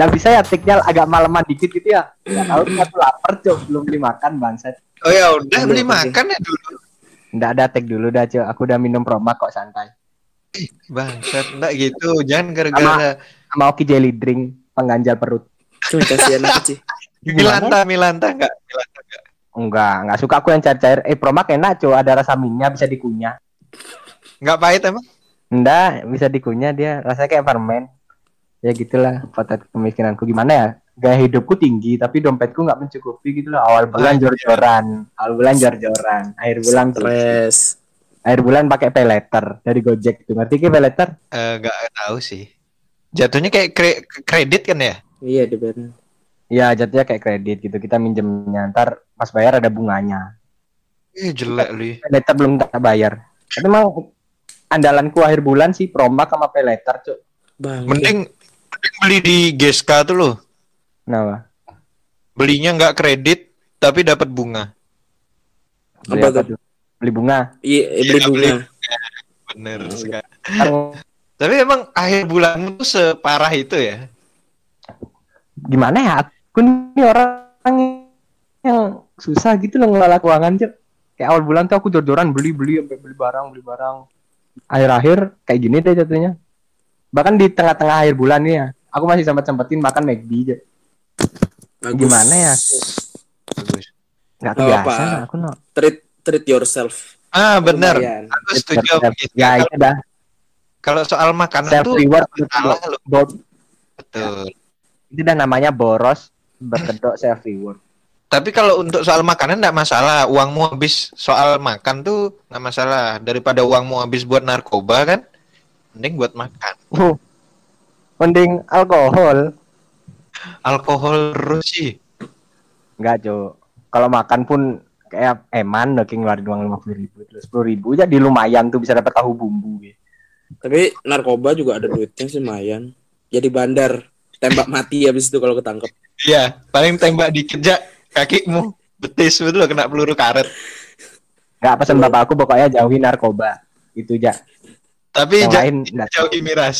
Nggak bisa ya tiknya agak maleman dikit gitu ya. Nggak tahu aku lapar cok belum beli makan bangsat. Oh ya udah beli Belum, makan ya dulu. Nggak ada tik dulu dah cok. Aku udah minum promak kok santai. Ih, Bangsat, enggak gitu. Jangan gara-gara Sama Oki jelly drink pengganjal perut. Cuma kasihan aku sih. Milanta, Milanta enggak? Milanta enggak. Enggak, enggak suka aku yang cair-cair. Eh promak enak cok. Ada rasa minyak bisa dikunyah. Enggak pahit emang? Enggak, bisa dikunyah dia. Rasanya kayak permen. Ya gitulah potret kemiskiranku gimana ya? Gaya hidupku tinggi tapi dompetku nggak mencukupi gitu lah. Awal bulan jor-joran, awal bulan jor-joran, akhir bulan tuh. Stres. Akhir bulan pakai pay letter dari Gojek tuh. Ngerti ke pay letter? Eh, enggak tahu sih. Jatuhnya kayak kre- kredit kan ya? Iya di Bern. Iya, jatuhnya kayak kredit gitu. Kita minjemnya ntar pas bayar ada bunganya. Eh, jelek lu. Pay letter belum tak bayar. Tapi emang andalanku akhir bulan sih promak sama pay letter, Cuk. Bang. Mending, mending beli di GSK tuh loh. Kenapa? Belinya nggak kredit tapi dapat bunga. Beli Apa apa tuh? Beli bunga. Iya, eh, beli Iya, bunga. beli. Bener Oh, sekali. Tapi emang akhir bulanmu tuh separah itu ya? gimana ya? Aku ini orang yang susah gitu loh ngelola keuangan, Cuk. Kayak awal bulan tuh aku jor-joran beli-beli sampai beli barang, beli barang. Akhir-akhir kayak gini deh jatuhnya. Bahkan di tengah-tengah akhir bulan nih ya, aku masih sempat sempetin makan McD, Cuk. Bagus. Gimana ya? Bagus. Nggak kebiasa apa. aku no. Treat treat yourself. Ah. Lumayan. Aku setuju. Ya itu dah Kalau soal makanan self tuh reward salah loh. Betul. itu dah namanya boros berkedok self reward. Tapi kalau untuk soal makanan enggak masalah. Uangmu habis soal makan tuh nggak masalah. Daripada uangmu habis buat narkoba kan, mending buat makan. Uh, mending alkohol Alkohol terus sih. Enggak, Cok. Kalau makan pun kayak eman kayak ngeluarin uang lima puluh ribu terus sepuluh ribu jadi lumayan tuh bisa dapat tahu bumbu gitu. Tapi narkoba juga ada duitnya sih lumayan. Jadi bandar tembak mati habis itu kalau ketangkep. Iya, paling tembak dikit aja kakimu betis betul kena peluru karet. Enggak pesan bapak aku pokoknya jauhi narkoba itu aja. Tapi Yang jangan lain enggak, jauhi miras.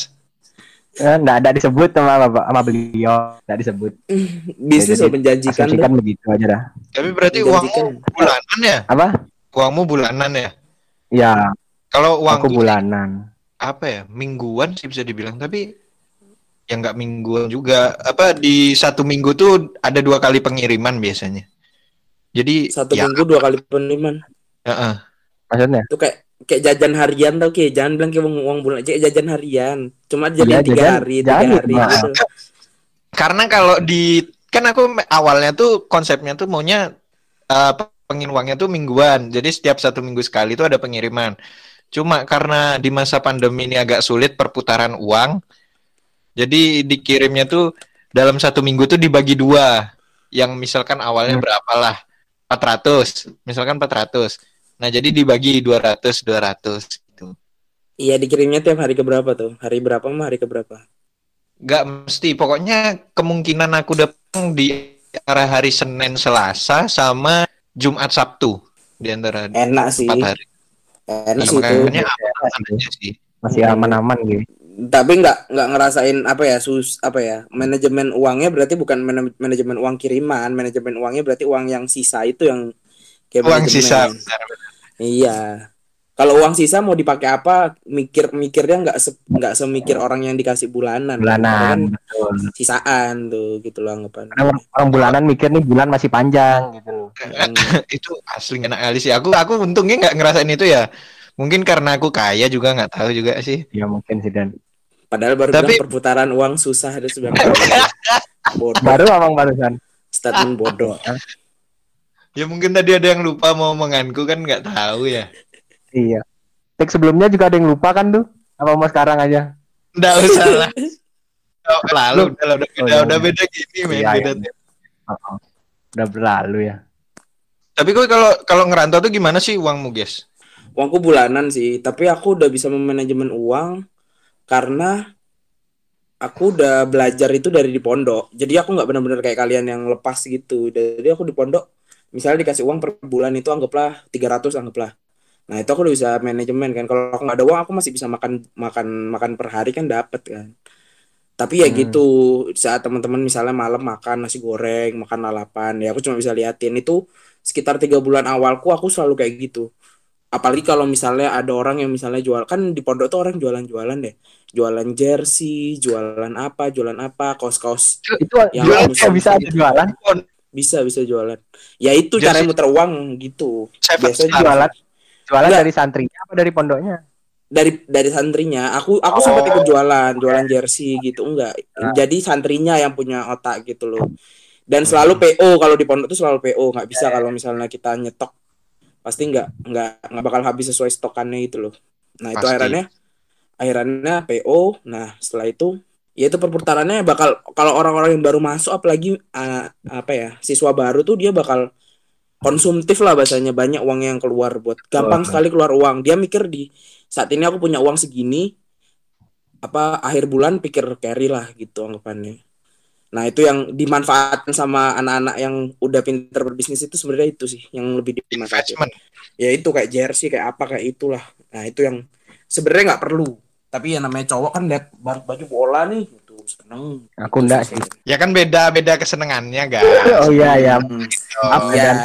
enggak ada disebut sama bapak sama beliau, enggak disebut. Bisnis lo menjanjikan. Asumsikan begitu aja dah. Tapi berarti uangmu bulanan ya? Apa? Uangmu bulanan ya? Ya, Kalau uangku aku bulanan. apa ya? Mingguan sih bisa dibilang, tapi ya nggak mingguan juga. Apa di satu minggu tuh ada dua kali pengiriman biasanya. Jadi Satu ya, minggu dua kali penerimaan. heeh. Maksudnya? Itu kayak kayak jajan harian tau kayak jangan bilang kayak uang, uang bulan kayak jajan harian. Cuma jadi Iya, tiga jajan- hari, tiga jajan hari gitu. Karena kalau di kan aku awalnya tuh konsepnya tuh maunya pengin uangnya tuh mingguan. Jadi setiap satu minggu sekali tuh ada pengiriman. Cuma karena di masa pandemi ini agak sulit perputaran uang, jadi dikirimnya tuh dalam satu minggu tuh dibagi dua. Yang misalkan awalnya Hmm. berapa lah? 400. Misalkan 400. Nah, jadi dibagi 200 200 gitu. Iya dikirimnya tiap hari ke berapa tuh? Hari berapa mah hari ke berapa? Gak mesti, pokoknya kemungkinan aku datang di arah hari Senin Selasa sama Jumat Sabtu di antara Enak sih. empat hari. Enak Iya, sih itu. aman aja sih. Masih aman-aman gitu. Tapi nggak nggak ngerasain apa ya sus apa ya manajemen uangnya berarti bukan mana- manajemen uang kiriman manajemen uangnya berarti uang yang sisa itu yang kayak Uang sisa. benar, benar. Iya. Kalau uang sisa mau dipakai apa mikir mikirnya nggak se, nggak semikir orang yang dikasih bulanan. Bulanan, kan betul. sisaan tuh gitu loh anggapan. Orang, orang bulanan mikir nih bulan masih panjang gitu loh. Hmm. itu asli enak kali sih. Aku aku untungnya nggak ngerasain itu ya. Mungkin karena aku kaya juga nggak tahu juga sih. Ya mungkin sih dan Padahal baru Tapi- bilang perputaran uang susah ada sebenarnya. baru ngomong barusan. Statement bodoh. Ya mungkin tadi ada yang lupa mau omonganku kan nggak tahu ya. Iya. Tik sebelumnya juga ada yang lupa kan tuh? Apa mau sekarang aja? Nggak usah lah. Oh, lalu udah udah beda, Oh, iya, udah iya. beda gini men, Iya, beda iya. Oh, oh. Udah berlalu ya. Tapi kok kalau kalau ngerantau tuh gimana sih uangmu, guys? Uangku bulanan sih, tapi aku udah bisa memanajemen uang karena aku udah belajar itu dari di pondok. Jadi aku nggak benar-benar kayak kalian yang lepas gitu. Jadi aku di pondok, misalnya dikasih uang per bulan itu anggaplah 300 anggaplah. Nah itu aku udah bisa manajemen kan. Kalau aku nggak ada uang, aku masih bisa makan makan makan per hari kan dapat kan. Tapi ya Hmm. gitu, saat teman-teman misalnya malam makan nasi goreng, makan lalapan, ya aku cuma bisa liatin itu sekitar tiga bulan awalku aku selalu kayak gitu. Apalagi kalau misalnya ada orang yang misalnya jual kan di pondok tuh orang jualan-jualan deh, jualan jersey, jualan apa, jualan apa, kaos-kaos Itu Yang jualan bisa ada jualan. Bisa bisa jualan. Ya itu Jersey. cara muter uang gitu. Star. Jualan. Jualan Enggak. dari santrinya apa dari pondoknya? dari dari santrinya aku aku Oh. sempat ikut jualan jualan jersey gitu enggak Ya. jadi santrinya yang punya otak gitu loh dan selalu PO kalau di pondok tuh selalu PO nggak bisa kalau misalnya kita nyetok pasti nggak nggak nggak bakal habis sesuai stokannya gitu loh nah itu Pasti. akhirnya akhirnya PO nah setelah itu ya itu perputarannya bakal kalau orang-orang yang baru masuk apalagi ah, apa ya siswa baru tuh dia bakal konsumtif lah bahasanya. Banyak uang yang keluar buat gampang Oh. sekali keluar uang. Dia mikir di saat ini aku punya uang segini apa akhir bulan pikir carry lah gitu anggapannya. Nah itu yang dimanfaatkan sama anak-anak yang udah pinter berbisnis itu sebenarnya itu sih yang lebih dimanfaatkan investment. ya itu kayak jersey kayak apa kayak itulah. Nah itu yang sebenarnya nggak perlu tapi yang namanya cowok kan lihat baju baju bola nih gitu seneng Aku enggak sih. Ya kan beda-beda kesenangannya, guys. Oh iya ya. Iya. dan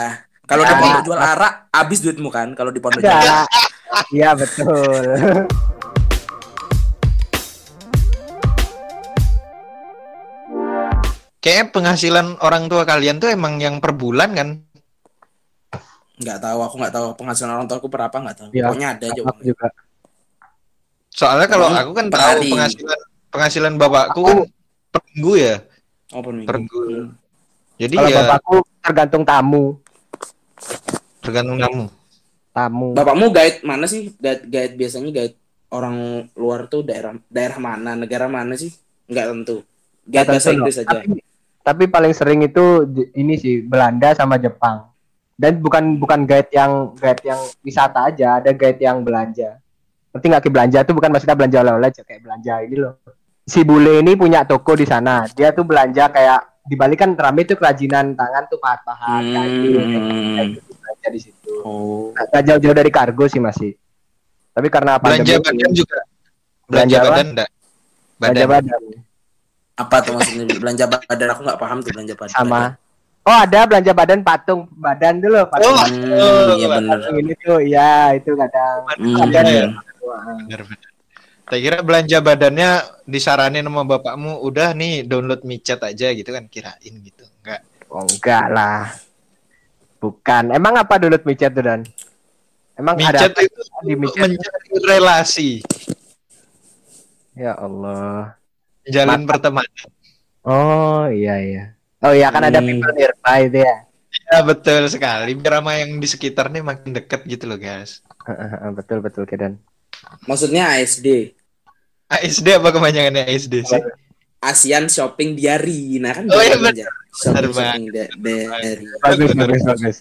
Kalau di Ya. pondok jual arak, habis duitmu kan? Kalau di pondok jual. Iya betul. Kayaknya penghasilan orang tua kalian tuh emang yang per bulan kan? nggak tahu, aku nggak tahu penghasilan orang tua aku berapa nggak tahu. Iya. Pokoknya ada aja. Aku juga. Soalnya kalau aku kan tahu hari. penghasilan penghasilan bapakku Aku- kan per minggu ya. Oh, per minggu. Per minggu. Hmm. Jadi Kalau ya bapakku tergantung tamu. tergantung kamu. Tamu. Bapakmu guide mana sih? Guide, guide biasanya guide orang luar tuh daerah daerah mana, negara mana sih? Nggak tentu. Guide bahasa Inggris aja. Tapi, tapi paling sering itu ini sih Belanda sama Jepang. Dan bukan bukan guide yang guide yang wisata aja, ada guide yang belanja. Nanti nggak ke belanja tuh bukan maksudnya belanja oleh-oleh aja, kayak belanja ini loh. Si bule ini punya toko di sana. Dia tuh belanja kayak di Bali kan rame tuh kerajinan tangan tuh pahat-pahat. Hmm. kayak gitu, belanja di situ. Oh. Nggak jauh-jauh dari kargo sih masih. Tapi karena Belanja pandemi badan juga. Belanja Belanja apa? badan enggak? belanja Badan. badan Apa tuh maksudnya belanja badan? Aku nggak paham tuh belanja badan. sama. Oh ada belanja badan patung badan dulu patung. Oh, Hmm, iya benar. Ini tuh ya itu kadang Hmm. ada ya. Bener, bener. Saya kira belanja badannya disaranin sama bapakmu udah nih download micet aja gitu kan kirain gitu. Enggak. Oh, enggak lah. Bukan. Emang apa dulu micet tuh dan? Emang ada Micet apa itu di micet? mencari relasi, Ya Allah. jalin Mata. pertemanan. Oh iya iya. Oh iya kan ada Hmm. people nearby itu ya. Ya betul sekali. Biar sama yang di sekitar nih makin deket gitu loh guys. betul betul Kedan. Maksudnya ASD. ASD apa kepanjangannya ASD sih? ASEAN Shopping Diary. Nah kan Oh, iya. Shopping, Benar, shopping da- diary. Bagus bagus bagus.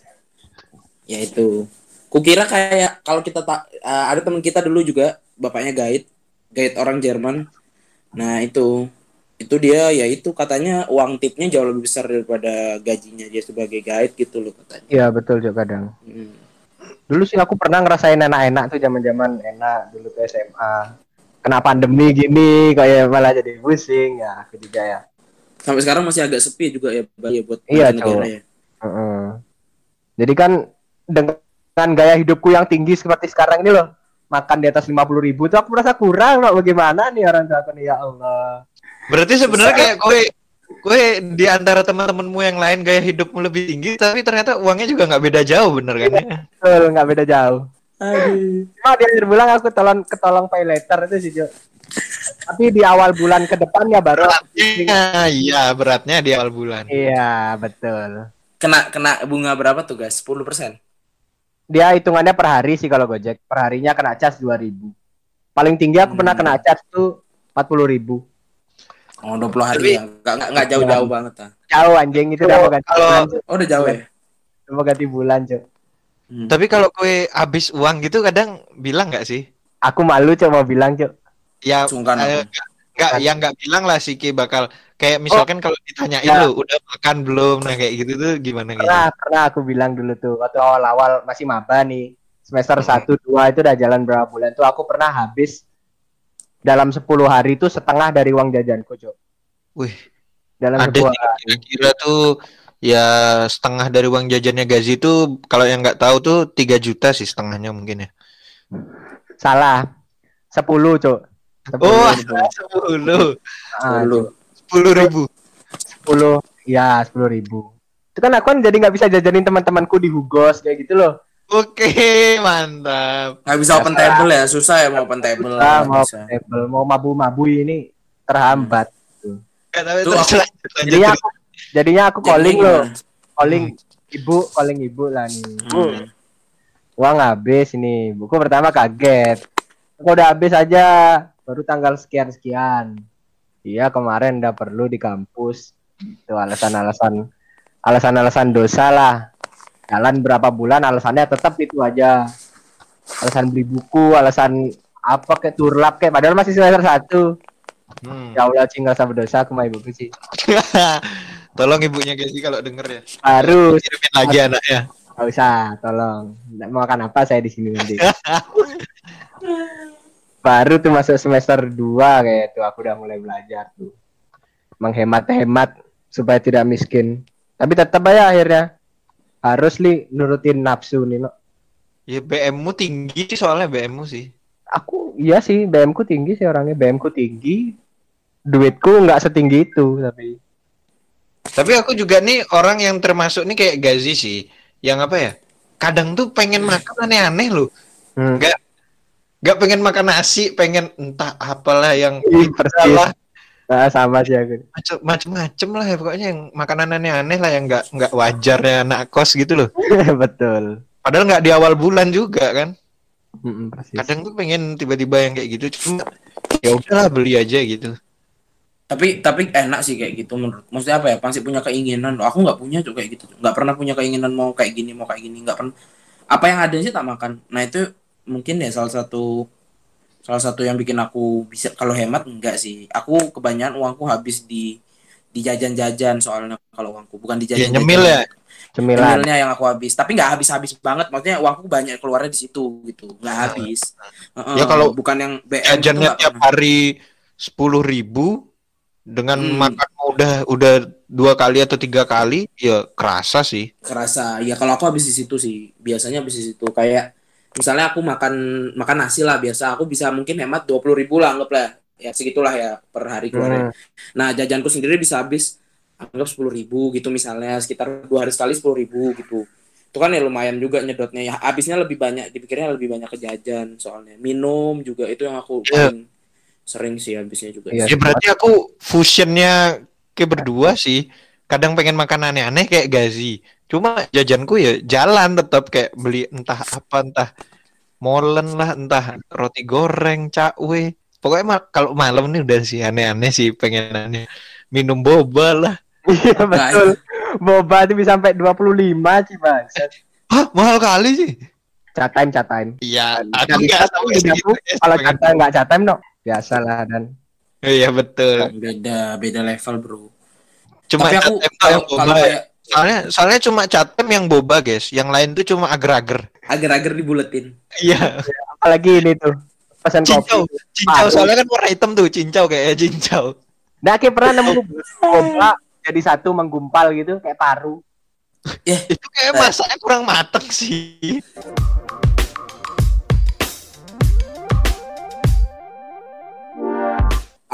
Ya itu. Kukira kayak kalau kita tak eh, ada teman kita dulu juga bapaknya guide, guide orang Jerman. Nah itu itu dia ya itu katanya uang tipnya jauh lebih besar daripada gajinya dia sebagai guide gitu loh katanya. Iya betul juga kadang. Hmm. Dulu sih aku pernah ngerasain enak-enak tuh zaman-zaman enak dulu ke SMA. Kena pandemi gini kayak malah jadi pusing ya aku juga ya. Sampai sekarang masih agak sepi juga ya Bali ya, buat Iya, negara ya. Heeh. Jadi kan dengan gaya hidupku yang tinggi seperti sekarang ini loh, makan di atas 50.000 ribu tuh aku merasa kurang loh. Bagaimana nih orang tua aku nih ya Allah. Berarti sebenarnya kayak gue gue di antara teman-temanmu yang lain gaya hidupmu lebih tinggi tapi ternyata uangnya juga nggak beda jauh bener kan ya? Betul, nggak beda jauh. Aduh. Cuma di akhir bulan aku tolong ketolong pay letter itu sih Jo. Tapi di awal bulan ke depan ya baru. Beratnya, iya beratnya di awal bulan. Iya betul. Kena kena bunga berapa tuh guys? 10%. Dia hitungannya per hari sih kalau Gojek. Per harinya kena cas 2000. Paling tinggi aku pernah Hmm. kena cas tuh 40.000 ribu. Oh 20 hari Tapi- ya. Enggak enggak enggak jauh-jauh banget ah. Jauh anjing itu udah mau ganti Kalau- bulan. Oh udah jauh ya. Udah mau ganti bulan, Jo. Hmm. Tapi kalau gue habis uang gitu kadang bilang nggak sih? Aku malu coba bilang, Jo. Ya Sungkan eh, aku. nggak yang nggak bilang lah sih Ki bakal kayak misalkan kalau ditanyain Ya. lu udah makan belum nah kayak gitu tuh gimana gitu. Pernah, pernah aku bilang dulu tuh waktu awal-awal masih maba nih. Semester Hmm. 1 2 itu udah jalan berapa bulan tuh aku pernah habis dalam 10 hari itu setengah dari uang jajanku, Jo. Wih, dalam ada sebuah kira-kira tuh ya setengah dari uang jajannya Gazi tuh kalau yang nggak tahu tuh 3 juta sih setengahnya mungkin ya. salah. 10, Cuk. 10 Oh, ribu. sepuluh, Ah, Dulu. sepuluh ribu. 10 ya 10 ribu. Itu kan aku kan jadi nggak bisa jajanin teman-temanku di Hugos kayak gitu loh. Oke, mantap. Nggak bisa open table ya, susah ya mau open table. Ah, nggak mau bisa. table, mau mabu-mabu ini terhambat. Tuh, lanjut, Jadinya aku, jadinya aku calling loh. gimana? Calling ibu, calling ibu lah nih. Bu, Hmm. uang habis ini. Buku pertama kaget. Kok udah habis aja. Baru tanggal sekian-sekian. Iya kemarin udah perlu di kampus. Itu alasan-alasan alasan-alasan dosa lah. Jalan berapa bulan alasannya tetap itu aja. Alasan beli buku, alasan apa kayak turlap kayak padahal masih semester satu. Hmm. Ya Allah, cing nggak usah berdosa aku sama ibuku sih. Tolong ibunya Gazi kalau denger ya. Harus, Kirimin lagi anaknya. nggak usah, tolong. Nggak mau makan apa saya di sini nanti. Baru tuh masuk semester 2 kayak itu aku udah mulai belajar tuh. Menghemat-hemat supaya tidak miskin. Tapi tetap aja akhirnya harus li nurutin nafsu nih. No. Ya BM-mu tinggi sih soalnya BM-mu sih. Aku iya sih BM ku tinggi sih orangnya BM ku tinggi. Duitku nggak setinggi itu tapi Tapi aku juga nih orang yang termasuk nih kayak Gazi sih. Yang apa ya? Kadang tuh pengen makan aneh-aneh loh. hmm. Nggak nggak pengen makan nasi, pengen entah apalah yang salah Nah, sama sih aku. macem macem lah ya pokoknya yang makanan aneh-aneh lah yang nggak nggak wajarnya anak kos gitu loh. Betul. Padahal nggak di awal bulan juga kan. Mm-mm, persis. Kadang tuh pengen tiba-tiba yang kayak gitu cuma ya udahlah beli aja gitu. Tapi tapi enak sih kayak gitu menurut. Maksudnya apa ya? Pasti punya keinginan. Loh, Aku nggak punya tuh kayak gitu. Nggak pernah punya keinginan mau kayak gini, mau kayak gini. Nggak pernah. Apa yang ada sih tak makan. Nah itu mungkin ya salah satu salah satu yang bikin aku bisa kalau hemat enggak sih. Aku kebanyakan uangku habis di di jajan-jajan soalnya kalau uangku bukan di Ya jajan nyemil ya. Cemilan. Cemilnya yang aku habis, tapi nggak habis-habis banget. Maksudnya uangku banyak keluarnya di situ gitu, nggak habis. Heeh, Ya, kalau bukan yang BM itu Jajannya tiap pernah. hari sepuluh ribu dengan Hmm. makan udah udah dua kali atau tiga kali ya kerasa sih. kerasa ya kalau aku habis di situ sih biasanya habis di situ kayak misalnya aku makan makan nasi lah biasa aku bisa mungkin hemat dua puluh ribu lah anggap lah ya segitulah ya per hari keluarnya Hmm. nah jajanku sendiri bisa habis anggap sepuluh ribu gitu misalnya sekitar dua hari sekali sepuluh ribu gitu itu kan ya lumayan juga nyedotnya ya habisnya lebih banyak dipikirnya lebih banyak ke jajan soalnya minum juga itu yang aku Iya. paling sering sih habisnya juga Iya. Ya berarti aku fusionnya ke berdua sih. Kadang pengen makan aneh-aneh kayak Gazi. Cuma jajanku ya jalan tetap kayak beli entah apa entah molen lah entah roti goreng cakwe. Pokoknya ma- kalau malam nih udah sih aneh-aneh sih pengenannya minum boba lah. Iya betul. Boba itu bisa sampai 25 sih, Bang. Hah, mahal kali sih. Time, chat time. Iya, aku nggak tahu ya, Kalau time nggak chat time, no. Biasalah dan Iya betul. beda beda level bro Cuma tapi aku kalau yang kalau boba. kayak Soalnya soalnya cuma catem yang boba, guys. Yang lain tuh cuma agar-agar. agar-agar dibuletin Iya. apalagi ini tuh pesan Cincau, kopi. cincau soalnya kan warna hitam tuh, cincau kayak cincau. Nah, kayak pernah nemu boba jadi satu menggumpal gitu kayak paru. ya Itu kayak masaknya kurang mateng sih.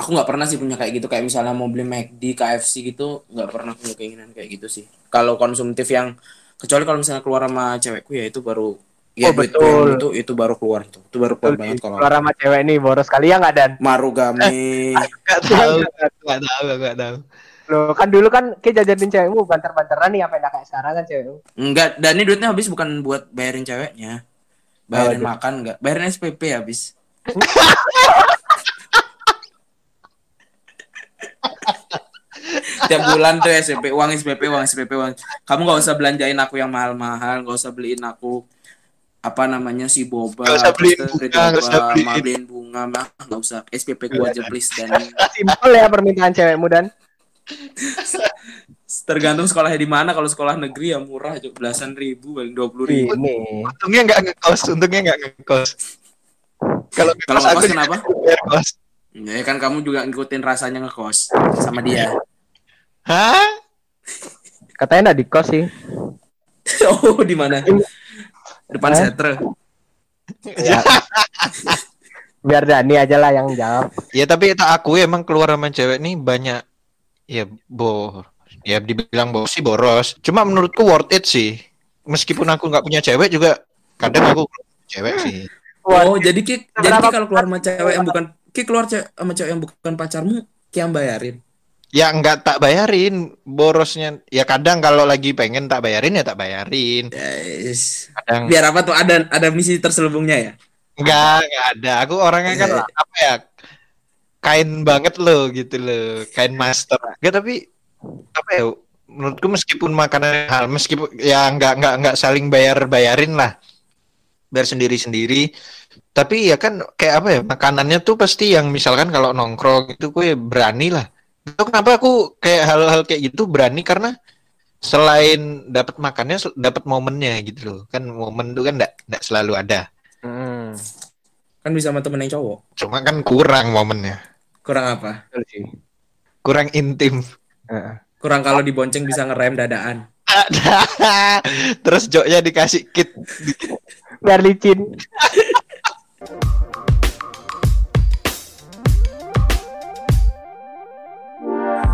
Aku nggak pernah sih punya kayak gitu kayak misalnya mau beli McD KFC gitu nggak pernah punya keinginan kayak gitu sih kalau konsumtif yang kecuali kalau misalnya keluar sama cewekku ya itu baru ya Oh, betul. itu itu baru keluar tuh itu baru keluar banget kalau Keluar sama cewek nih boros kali ya nggak dan? marugame Gak tahu, gak tahu, gak tahu. Loh, kan dulu kan kayak jajanin cewekmu banter-banteran nih apa yang kayak sekarang kan cewekmu. enggak dan ini duitnya habis bukan buat bayarin ceweknya bayarin Apa tuh? makan enggak bayarin SPP habis tiap bulan tuh SPP uang SPP uang SPP uang kamu nggak usah belanjain aku yang mahal-mahal nggak usah beliin aku apa namanya si boba Nggak usah beliin bunga, nggak usah beliin. bunga mah nggak usah SPP gua aja please dan Simpel ya permintaan cewekmu dan. tergantung sekolahnya di mana kalau sekolah negeri ya murah cuma belasan ribu paling dua puluh ribu Ini. Untungnya gak ngekos, untungnya gak ngekos. Kalau Kalau ngekos ngekos kenapa? bayar kos. Ya kan kamu juga ngikutin rasanya ngekos sama dia. Hah? Katanya enggak di kos sih. oh, di mana? Depan Eh? setre. Ya. Biar Dani aja lah yang jawab. Ya tapi tak aku emang keluar sama cewek nih banyak ya bo ya dibilang boros sih boros. Cuma menurutku worth it sih. Meskipun aku nggak punya cewek juga kadang aku cewek sih. Oh, jadi Ki, jadi Ki kalau keluar sama cewek yang bukan Ki keluar ce- sama cewek yang bukan pacarmu, Ki yang bayarin. Ya nggak tak bayarin borosnya. Ya kadang kalau lagi pengen tak bayarin ya tak bayarin. Yes. Kadang Biar apa tuh ada ada misi terselubungnya ya? Enggak, enggak ada. Aku orangnya kan Eh. apa ya? Kain banget loh gitu loh, kain master. Enggak tapi apa ya? Menurutku meskipun makanan hal, meskipun ya enggak enggak enggak saling bayar-bayarin lah. Bayar sendiri-sendiri. Tapi ya kan kayak apa ya? Makanannya tuh pasti yang misalkan kalau nongkrong itu gue berani lah. Itu kenapa aku kayak hal-hal kayak gitu berani karena selain dapat makannya dapat momennya gitu loh. Kan momen tuh kan enggak enggak selalu ada. Hmm. Kan bisa sama temen yang cowok. Cuma kan kurang momennya. Kurang apa? Kurang intim. Heeh. Kurang kalau dibonceng bisa ngerem dadaan. Ada. Terus joknya dikasih kit. Biar licin.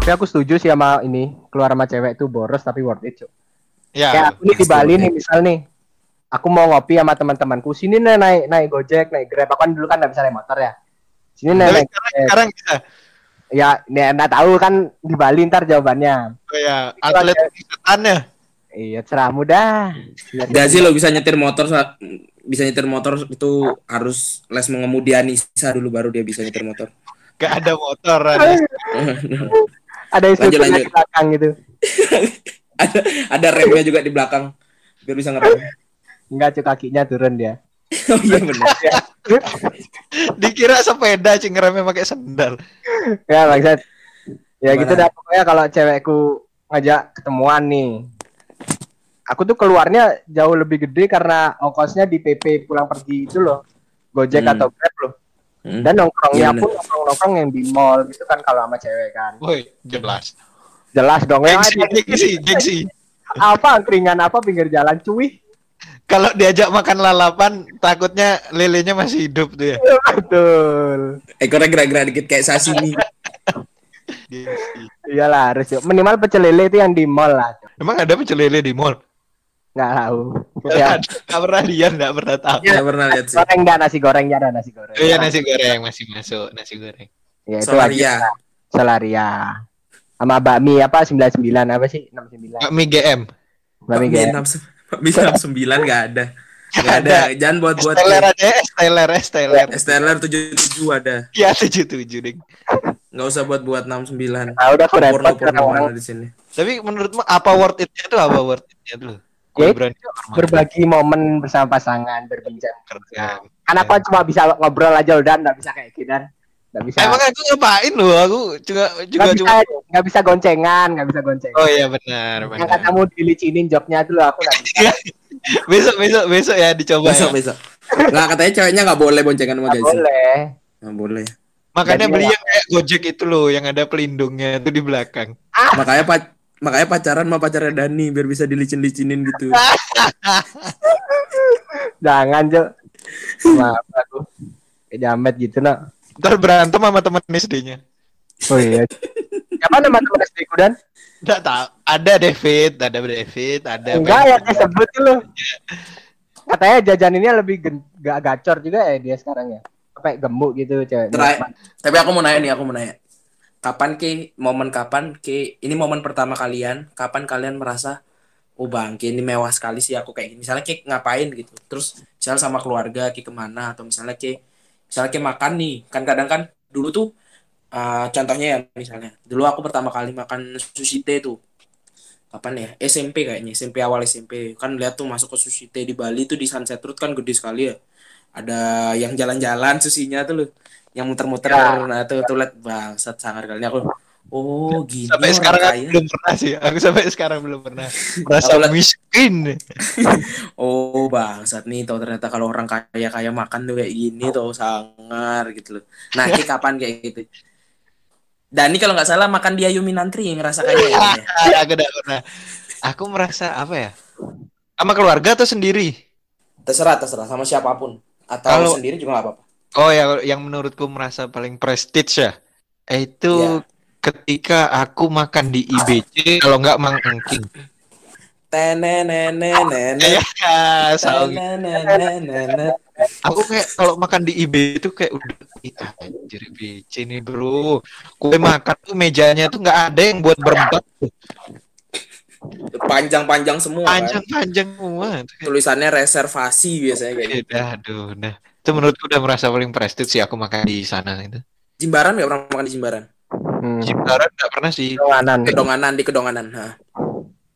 Tapi aku setuju sih sama ini keluar sama cewek itu boros tapi worth it Cuk. Kayak Ya. aku nih di Bali nih misal nih. Aku mau ngopi sama teman-temanku. Sini nih naik naik Gojek, naik Grab. Aku kan dulu kan nggak bisa naik motor ya. Sini nih Tapi naik sekarang, sekarang bisa. Ya, nih enggak tahu kan di Bali ntar jawabannya. Kayak atlet iketannya. Iya, cerah mudah. Gak sih lo bisa nyetir motor sa- bisa nyetir motor itu harus les mengemudi Anissa dulu baru dia bisa nyetir motor. Gak ada motor. Ada. Ada instrukturnya lanjut. di belakang gitu. ada ada remnya juga di belakang biar bisa ngerem. Enggak, cuk kakinya turun dia. oh iya benar. Dikira sepeda cing ngeremnya pakai sendal. ya maksud ya Gimana? gitu dah pokoknya kalau cewekku ngajak ketemuan nih aku tuh keluarnya jauh lebih gede karena ongkosnya di PP pulang pergi itu loh Gojek Hmm. atau Grab loh Hmm. dan nongkrongnya Iya, pun nongkrong nongkrong yang di mall gitu kan kalau sama cewek kan Woi, jelas. jelas dong ya Gengsi, gengsi, gengsi. apa angkringan apa pinggir jalan cuy Kalau diajak makan lalapan, takutnya lelenya masih hidup tuh ya. betul Ekornya gerak-gerak dikit kayak sashimi. Iyalah harus yuk. minimal pecel lele itu yang di mall lah. Emang ada pecel lele di mall? nggak tahu ya Gak pernah lihat, gak pernah tahu. Gak pernah lihat sih. goreng dah nasi gorengnya ada nasi goreng Oh iya nasi goreng masih masuk nasi goreng. ya itu Solaria. aja. Solaria. Sama bakmi apa 99 apa sih? 69. Bakmi GM. Bakmi GM. bisa sembilan nggak ada. Nggak ada. Jangan buat buat. Esteller aja, Esteller, Esteller. STLR tujuh tujuh ada. Ya tujuh tujuh ding. Nggak usah buat buat enam sembilan. Ah, udah aku repot di sini. Tapi menurutmu apa worth it-nya itu apa worth it-nya tuh? Ya, Gue berani berbagi momen bersama pasangan, berbincang. kerja. Kan aku cuma bisa ngobrol aja udah nggak bisa kayak gitu dan nggak bisa Emang aku ngapain loh? Aku juga juga nggak bisa cuma. nggak bisa goncengan, nggak bisa goncengan. Oh iya benar Yang benar. katamu dilicinin jobnya loh, aku nggak bisa. besok besok besok ya dicoba Besok ya. besok. Nggak katanya ceweknya nggak boleh boncengan sama Nggak Gazi. boleh. Nggak boleh. Makanya Jadi beli ya. yang kayak Gojek itu loh, yang ada pelindungnya itu di belakang. Makanya pac makanya pacaran sama pacarnya Dani biar bisa dilicin-licinin gitu. Jangan cok. Maaf aku. Kayak jamet gitu nak. Ntar berantem sama temen SD-nya. Oh iya. Siapa nama teman SD ku dan? Enggak tahu. Ada David, ada David, ada Enggak ya disebut dulu. Katanya jajaninnya lebih gen- gak gacor juga ya dia sekarang ya. Apa ya, gemuk gitu cewek. Terakhir. Tapi aku mau nanya nih, aku mau nanya. Kapan ki momen kapan ki ini momen pertama kalian? Kapan kalian merasa oh bang, ki ini mewah sekali sih aku kayak gini. Misalnya ki ngapain gitu. Terus misalnya sama keluarga ki ke mana atau misalnya ki misalnya ki makan nih. Kan kadang kan dulu tuh uh, contohnya ya misalnya dulu aku pertama kali makan sushi teh tuh kapan ya SMP kayaknya SMP awal SMP kan lihat tuh masuk ke sushi teh di Bali tuh di Sunset Road kan gede sekali ya ada yang jalan-jalan susinya tuh loh yang muter-muter Ya. nah tuh tuh liat bangsat sangar kali ini aku Oh, gini sampai sekarang aku kaya. belum pernah sih aku sampai sekarang belum pernah merasa miskin Oh, bangsat nih tau ternyata kalau orang kaya-kaya makan tuh kayak gini tuh sangar gitu loh. Nah, ini kapan kayak gitu? Dani kalau nggak salah makan di Ayumi Nantri ngerasa kaya ya. dia? aku udah pernah aku merasa apa ya sama keluarga atau sendiri Terserah, terserah sama siapa pun atau Kalau- sendiri juga nggak apa-apa. Oh ya yang menurutku merasa paling prestige ya. Itu Iya. ketika aku makan di IBC kalau nggak Mang Engking. Ya Tenenenenenen. aku kayak kalau makan di IB itu kayak udah "Ih, anjir IBC nih bro. Kue makan tuh mejanya tuh nggak ada yang buat berempat Panjang-panjang semua kan. panjang-panjang semua. Tulisannya reservasi biasanya kayak gitu. "Eh, aduh nah itu menurutku udah merasa paling prestige sih aku makan di sana itu Jimbaran nggak pernah makan di Jimbaran? Hmm. Jimbaran nggak pernah sih Kedonganan. Kedonganan di Kedonganan. Nah.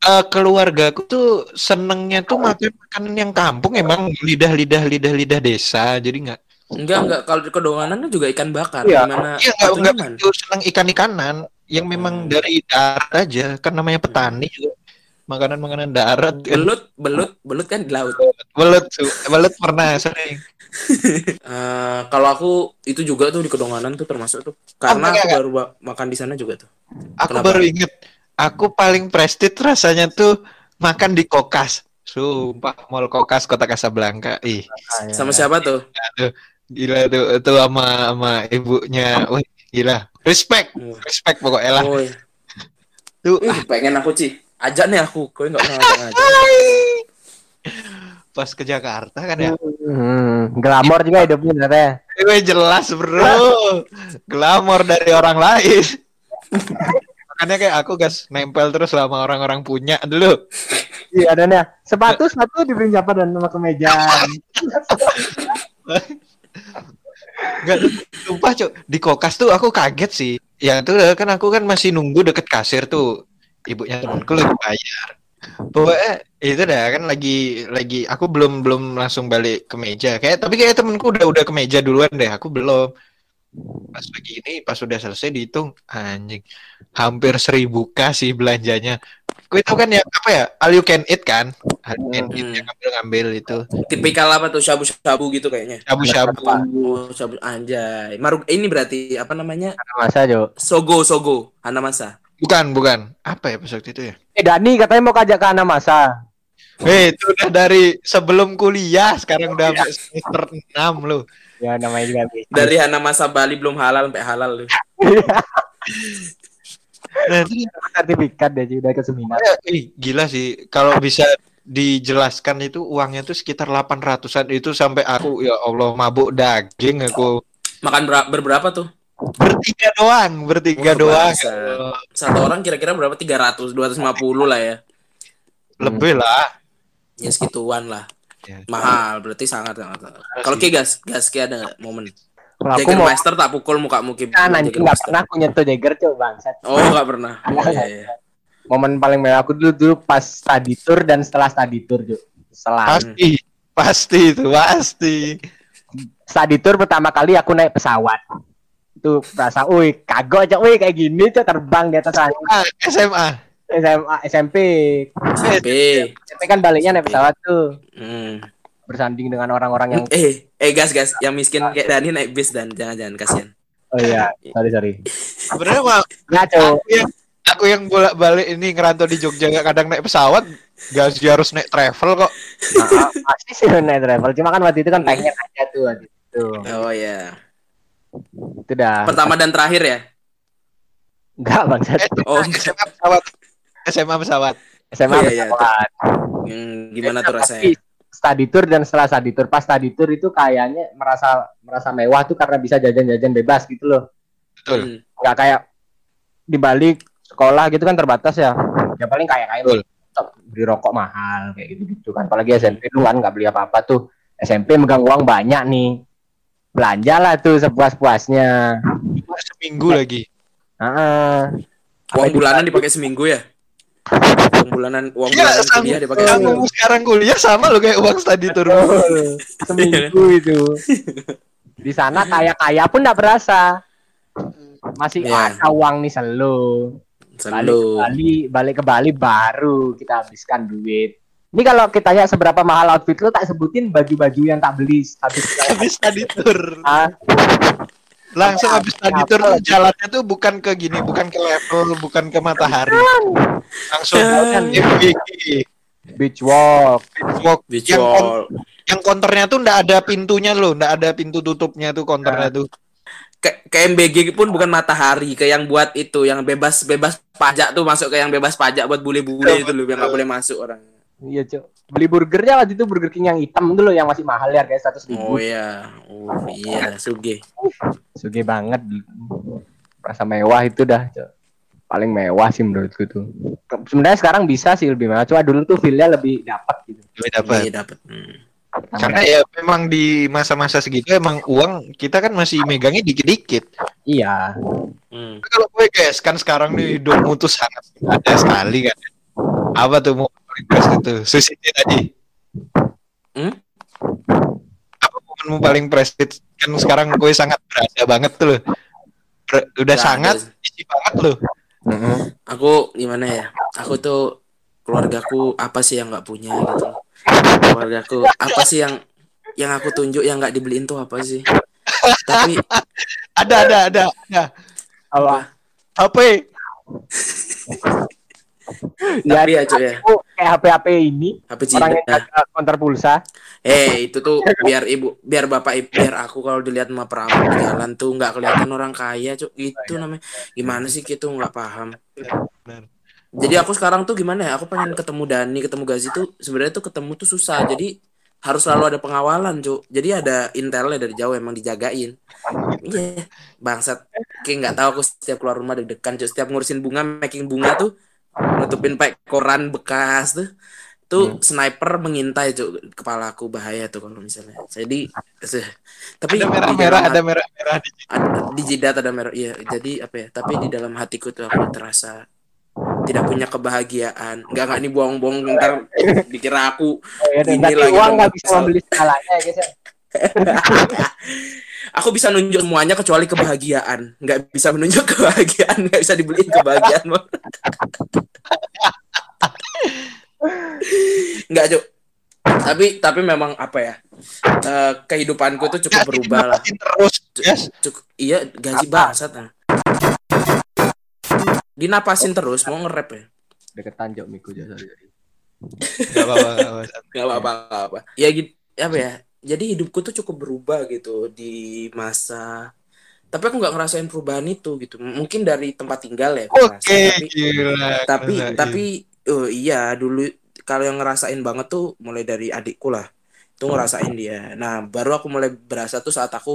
Eh, keluarga aku tuh senengnya tuh makan makanan yang kampung emang lidah lidah lidah lidah desa jadi nggak Enggak, enggak. Kalau di Kedonganan juga ikan bakar. Iya. Gimana? iya nggak Itu nggak nyaman. begitu seneng ikan ikanan yang memang Hmm. dari darat aja kan namanya petani juga makanan makanan darat kan Belut, belut, belut kan di laut. belut belut pernah sering Eh, kalau aku itu juga tuh di Kedonganan tuh termasuk tuh. Karena enggak, aku baru ba- makan di sana juga tuh. aku Kenapa? baru inget aku paling prestige rasanya tuh makan di kokas sumpah mall kokas kota Kasablanka ih Ah, ya. Sama siapa tuh? gila tuh itu sama sama ibunya wih gila respect Oh. respect pokoknya lah Oh, iya. tuh Ih, pengen aku sih. Ajak nih aku. Kau nggak pernah ngajak pas ke Jakarta kan ya? Hmm, glamor juga hidupnya ternyata. Gue jelas bro. Glamor dari orang lain. Makanya kayak aku gas Nempel terus sama orang-orang punya dulu. Iya, dan ya sepatu sepatu dibeli siapa dan sama kemeja. Enggak Sumpah cok Di kokas tuh aku kaget sih. Ya itu kan aku kan masih nunggu deket kasir tuh Ibunya temanku lagi bayar Pokoknya itu dah kan lagi lagi aku belum belum langsung balik ke meja kayak tapi kayak temenku udah udah ke meja duluan deh aku belum pas lagi ini pas udah selesai dihitung anjing hampir seribu kasih belanjanya gue itu kan ya apa ya all you can eat kan all you can eat Hmm. yang ngambil ngambil itu Tipikal apa tuh shabu-shabu gitu kayaknya. shabu shabu shabu anjay. Maruk ini berarti apa namanya? Masa Jo. Sogo, sogo, Hanamasa. Bukan bukan apa ya pas waktu itu ya Eh Dani katanya mau kajak ke Anamasa. Hei, itu udah dari sebelum kuliah, sekarang udah sampai semester 6 loh. Ya namanya juga. Dari Hanamasa Bali belum halal sampai halal lu. Nah, sertifikat deh udah ke seminar. Ya, ih, gila sih kalau bisa dijelaskan itu uangnya tuh sekitar 800-an itu sampai aku ya Allah mabuk daging aku Makan ber- berberapa tuh? Bertiga doang bertiga Wah, doang bahasa. Satu orang kira-kira berapa? 300, 250 lah ya. lebih lah Ya segituan lah. Ya. Mahal, berarti sangat sangat. sangat. Kalau Ki gas, gas Ki ada nggak momen? Kalau aku mau Jägermeister tak pukul muka muki. kan anjing nggak pernah aku nyentuh Jagger coba bangsat. Oh nggak pernah. Oh, iya, iya. Momen paling mewah aku dulu dulu pas study tour dan setelah study tour Jo. Setelah pasti pasti itu pasti study tour pertama kali aku naik pesawat. Itu rasa, wih kagok aja, wih kayak gini tuh terbang di atas ah, SMA SMA, SMP. SMP. SMP kan baliknya naik pesawat tuh. Hmm. Bersanding dengan orang-orang yang Eh, eh gas gas, yang miskin kayak Dani naik bis dan jangan-jangan kasihan. Oh iya, sorry sorry. sebenarnya mah Nggak, Cok. aku yang aku yang bolak balik ini ngerantau di Jogja nggak kadang naik pesawat gak sih harus naik travel kok Nah, pasti sih naik travel. Cuma kan waktu itu kan pengen aja tuh waktu itu. Oh ya. Itu dah. Pertama dan terakhir ya. Enggak bangsat. Oh, SMA pesawat SMA pesawat SMA Oh, iya, iya. pesawat. Hmm, gimana tuh rasanya? Study tour dan setelah study tour, pas study tour itu kayaknya merasa merasa mewah tuh karena bisa jajan-jajan bebas gitu loh. betul Hmm. Nggak kayak di Bali sekolah gitu kan terbatas ya. Ya paling kayak kayak Betul. beli rokok mahal kayak gitu gitu kan. Apalagi SMP lu kan nggak beli apa-apa tuh. SMP megang uang banyak nih. Belanja lah tuh sepuas-puasnya. Cuma seminggu lagi Heeh. Uang Sampai di- bulanan dipakai seminggu ya? Uang bulanan uang Iya, bulanan sama, kuliah dipakai kamu seminggu. sekarang kuliah sama lo kayak uang study tour. Betul. seminggu itu di sana kaya kaya pun nggak berasa masih Iya. ada uang nih selalu. Balik ke. Bali, balik ke Bali baru kita habiskan duit. Ini kalau kita tanya seberapa mahal outfit lo, tak sebutin baju-baju yang tak beli habis. Habis tadi tur. Ah, Langsung habis tadi tur tuh jalannya tuh bukan ke gini, bukan ke level, bukan ke matahari. Langsung Kan. MBG, beach walk. walk. Beach Yang, kon- wall. yang konternya tuh ndak ada pintunya loh, ndak ada pintu tutupnya tuh konternya tuh. Ke, ke MBG pun bukan matahari, ke yang buat itu, yang bebas bebas pajak tuh masuk ke yang bebas pajak buat bule-bule itu loh, yang nggak boleh masuk orang. Iya, Cok. Beli burgernya waktu itu Burger King yang hitam loh yang masih mahal ya kayak 100 ribu. Oh iya, oh iya, suge. Suge banget. Rasa mewah itu dah, Cok. Paling mewah sih menurutku tuh. Sebenarnya sekarang bisa sih lebih mewah, cuma dulu tuh feel-nya lebih dapat gitu. Lebih dapat. Iya dapat. Hmm. Karena ya memang di masa-masa segitu emang uang kita kan masih megangnya dikit-dikit. Iya. Hmm. Kalau gue guys kan sekarang nih hidupmu tuh sangat ada sekali kan. Apa tuh mau request itu? Susiti tadi. Hmm? Apa momenmu paling prestige? Kan sekarang gue sangat berada banget tuh loh. Ber- udah Berada. sangat isi banget loh. Aku gimana ya? Aku tuh keluargaku apa sih yang nggak punya gitu. Keluargaku apa sih yang yang aku tunjuk yang nggak dibeliin tuh apa sih? Tapi Ada ada ada. ada. Apa? HP. Ya, tapi ya cuy ya. aku kayak HP-HP ini HP orang yang Cina. jaga konter pulsa. Eh itu tuh biar ibu, biar bapak ibu, biar aku kalau dilihat sama perampok jalan tuh nggak kelihatan orang kaya cuk. Itu namanya gimana sih gitu nggak paham. Benar. Jadi aku sekarang tuh gimana ya? Aku pengen ketemu Dani, ketemu Gazi tuh sebenarnya tuh ketemu tuh susah. Jadi harus selalu ada pengawalan, Cuk. Jadi ada intelnya dari jauh emang dijagain. Iya, bangsat. Kayak nggak tahu aku setiap keluar rumah deg-degan, Cuk. Setiap ngurusin bunga, making bunga tuh nutupin pakai koran bekas tuh. Tuh sniper mengintai, Cuk. Kepala aku bahaya tuh kalau misalnya. Jadi eh, tapi Ada di merah-merah, dalam ada merah-merah di ada- di jidat ada merah iya jadi apa ya tapi di dalam hatiku tuh aku terasa tidak punya kebahagiaan nggak nggak nih bohong-bohong ntar dikira aku Oh, ya, Ini lagi uang nggak bisa membeli segalanya ya guys ya. Aku bisa nunjuk semuanya kecuali kebahagiaan nggak bisa menunjuk kebahagiaan nggak bisa dibeliin kebahagiaan nggak cuk tapi tapi memang apa ya eh, kehidupanku tuh cukup berubah lah terus, yes. Cukup, iya gaji bangsat nah. dinapasin terus mau nge-rap ya Deketan Jok Miku sorry. Gak apa-apa, gak apa-apa. ya gitu apa ya jadi hidupku tuh cukup berubah gitu di masa tapi aku nggak ngerasain perubahan itu gitu mungkin dari tempat tinggal ya Oke, ngerasain. tapi gila. tapi ngerasain. tapi oh iya dulu kalau yang ngerasain banget tuh mulai dari adikku lah tuh ngerasain dia nah baru aku mulai berasa tuh saat aku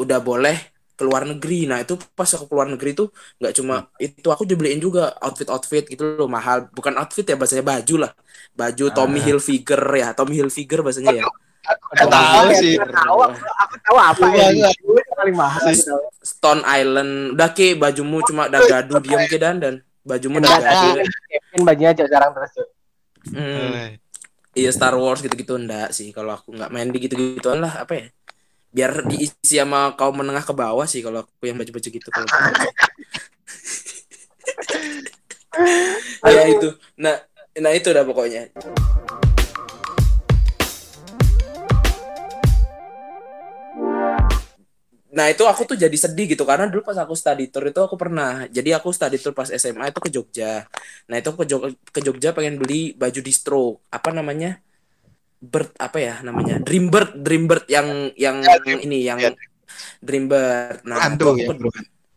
udah boleh keluar negeri nah itu pas aku keluar negeri tuh nggak cuma itu aku dibeliin juga outfit outfit gitu loh mahal bukan outfit ya bahasanya baju lah baju Tommy Ah. Hilfiger ya Tommy Hilfiger bahasanya ya Gak tahu sih. Aku tahu, aku, aku tahu. Apa ya. paling mahal. aku. Stone Island. Udah ke bajumu cuma dagadu diam ke dan. Dan bajumu dagadu ada Kevin bajunya Jok sekarang terus hmm. Iya Star Wars gitu-gitu enggak sih. Kalau aku nggak main di gitu-gituan lah apa ya? Biar diisi sama kaum menengah ke bawah sih kalau aku yang baju-baju gitu kalau ya itu. Nah nah itu udah pokoknya Nah itu aku tuh jadi sedih gitu karena dulu pas aku study tour itu aku pernah jadi aku study tour pas SMA itu ke Jogja. Nah itu ke, Jog- ke Jogja pengen beli baju distro apa namanya bird apa ya namanya Dreambird Dreambird yang yang Ya, Dream- ini yang ya. Dreambird. Nah Hantu aku ya, bro.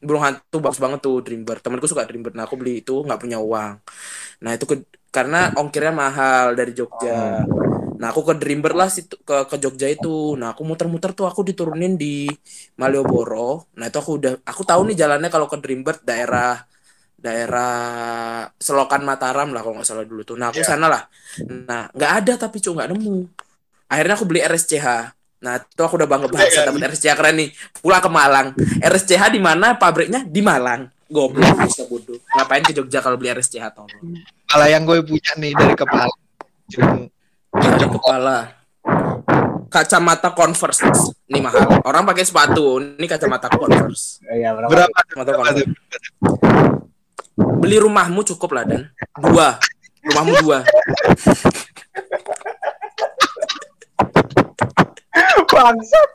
burung hantu bagus banget tuh Dreambird. Temanku suka Dreambird. Nah aku beli itu nggak punya uang. Nah itu ke, karena ongkirnya mahal dari Jogja. Nah aku ke Dreambird lah situ, ke ke Jogja itu. Nah aku muter-muter tuh aku diturunin di Malioboro. Nah itu aku udah aku tahu nih jalannya kalau ke Dreambird daerah daerah Selokan Mataram lah kalau nggak salah dulu tuh. Nah aku Ya. sana lah. Nah nggak ada tapi cu nggak nemu. Akhirnya aku beli RSCH. Nah itu aku udah bangga banget Iya, dapat RSCH keren nih. Pulang ke Malang. RSCH di mana pabriknya di Malang. Goblok bisa bodoh. Ngapain ke Jogja kalau beli RSCH tolong. Malah yang gue punya nih dari kepala. Dari kepala. kacamata Converse. Ini mahal. Orang pakai sepatu, ini kacamata Converse. Iya, berapa? Berapa? Kacamata Converse. Beli rumahmu cukup lah dan dua. Rumahmu dua. Bangsat.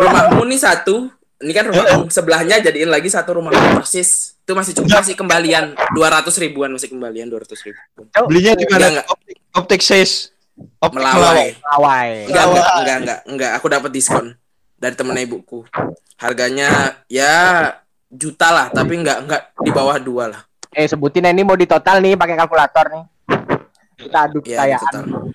Rumahmu nih satu. Ini kan rumah sebelahnya jadiin lagi satu rumah persis. Itu masih cukup masih kembalian 200 ribuan masih kembalian 200 ribu. Belinya di mana? enggak. Optik, optik sis. Optik Melawai. Awai. Enggak, enggak, enggak, enggak, enggak. Aku dapat diskon dari temen ibuku. Harganya ya juta lah, tapi enggak enggak di bawah dua lah. Eh sebutin ini mau di total nih pakai kalkulator nih. Kita adu Ya, total.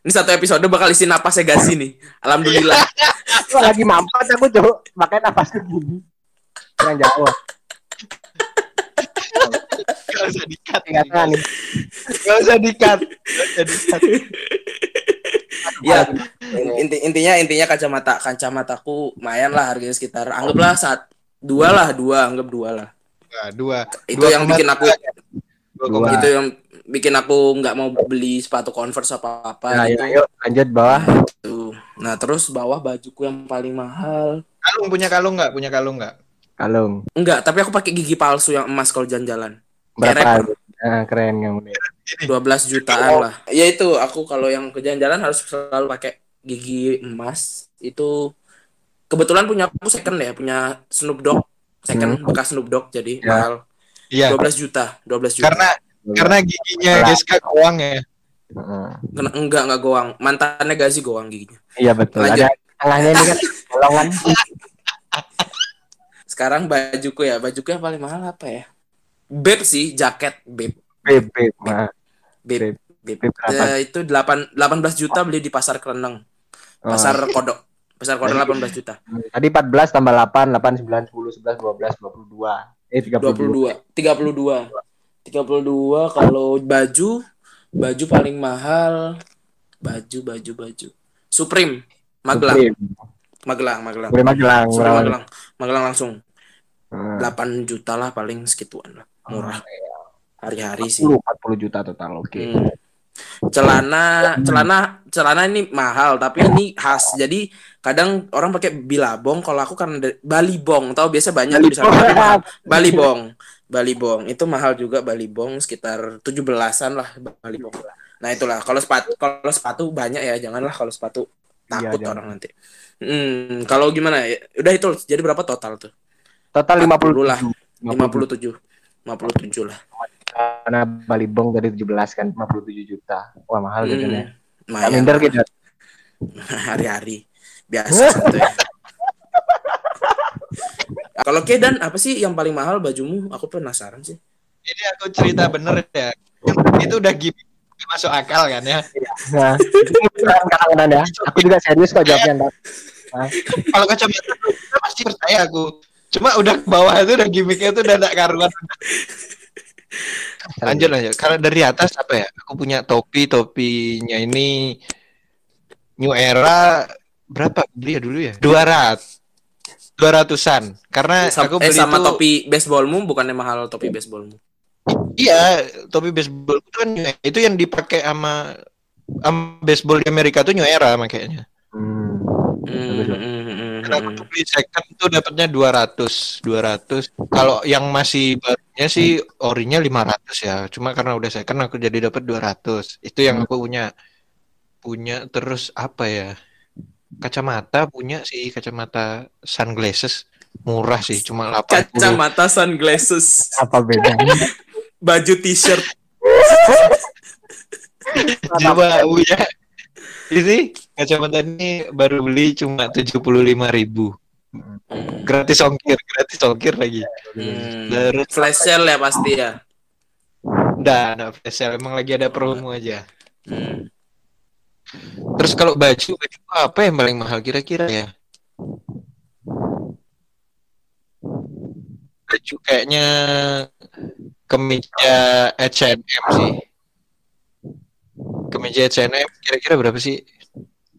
Ini satu episode bakal isi napasnya Gazi nih. Alhamdulillah. Gua lagi mampet aku cuk, makanya napasnya gini. Kurang jauh. Gak usah dikat. Ingat nih. Gak usah dikat. Gak usah dikat. ya, inti, intinya intinya kacamata kacamataku lumayan lah harganya sekitar anggaplah saat dua lah dua anggap dua lah. Dua. Itu yang bikin aku Dua itu yang bikin aku nggak mau beli sepatu Converse apa apa Nah, gitu. yuk, yuk lanjut bawah. Tuh. Nah, terus bawah bajuku yang paling mahal. Kalung punya kalung nggak? Punya kalung nggak? Kalung. Enggak, tapi aku pakai gigi palsu yang emas kalau jalan-jalan. Berapa? Nah, keren kamu nih. 12 jutaan lah. Ya itu, aku kalau yang ke jalan-jalan harus selalu pakai gigi emas. Itu kebetulan punya aku second ya, punya Snoop Dogg second bekas Snoop Dogg jadi Ya. mahal. Iya. 12 juta, 12 juta. Karena karena giginya. Geska goang ya. Heeh. Kena- enggak enggak goang. Mantannya Gazi goang giginya. Iya betul. Lanjut. Ada tengahnya ini kan bolongan. Sekarang bajuku ya, bajuku yang paling mahal apa ya? Beb sih, jaket Beb. Nah, Beb. Beb. Beb. Beb berapa? Eh, itu 8 18 juta beli di pasar Kereneng. Oh. Pasar Kodok. Pasar Kodok 18 juta. Tadi 14 tambah 8, 8, 9, 10, 11, 12, 22. Eh 32. 22. 32. 32 kalau baju baju paling mahal baju baju baju Supreme Magelang Supreme. Magelang Magelang Supreme Magelang. Supreme? Magelang Magelang langsung Hmm. 8 juta lah paling segituan lah murah hari-hari sih 40, 40 juta total. Oke. Hmm. celana celana celana ini mahal tapi ini khas jadi kadang orang pakai bilabong kalau aku kan balibong tahu biasa banyak di sana balibong balibong itu mahal juga balibong sekitar 17-an lah balibong nah itulah kalau sepatu kalau sepatu banyak ya janganlah kalau sepatu Iya, takut jangan. orang nanti hmm kalau gimana ya udah itu jadi berapa total tuh Total 50 lah. 50. 57 57 lah Karena Balibong dari 17 kan 57 juta. Wah, mahal gitu Hmm, ya. lumayan. Minder gitu. hari-hari biasa santuy. Kalau Kedan apa sih yang paling mahal bajumu? Aku penasaran sih. Ini aku cerita bener ya. Itu udah gimmick masuk akal kan ya. Nah, bukan kadang-kadang ya. Aku juga serius kok jawabnya. Ntar. Kalau kacamata pasti percaya aku. Cuma udah ke bawah itu udah gimmicknya itu udah gak karuan. Lanjut lanjut. Kalau dari atas apa ya? Aku punya topi, topinya ini New Era berapa beli ya dulu ya? 200. 200-an. Karena Sam- aku eh beli sama itu topi baseballmu bukannya mahal topi baseballmu? Iya, topi baseball itu kan itu yang dipakai sama, sama baseball di Amerika tuh New Era makanya. Hmm. Hmm, hmm, hmm, hmm, Karena aku hmm. tuh beli second tuh dapatnya 200, 200. Kalau yang masih barunya sih orinya 500 ya. Cuma karena udah second aku jadi dapat 200. Itu yang aku punya. Punya terus apa ya? Kacamata punya sih, kacamata sunglasses murah sih, cuma 80. Kacamata sunglasses, Apa bedanya? baju t-shirt. Coba punya. Ini kacamata ini baru beli cuma 75.000 ribu. Gratis ongkir, gratis ongkir lagi. Hmm. Terus Flash sale ya pasti ya. Udah, ada flash sale. Emang lagi ada promo aja. Hmm. Terus kalau baju, baju apa yang paling mahal kira-kira ya? Baju kayaknya kemeja H&M sih. Kemeja H&M kira-kira berapa sih?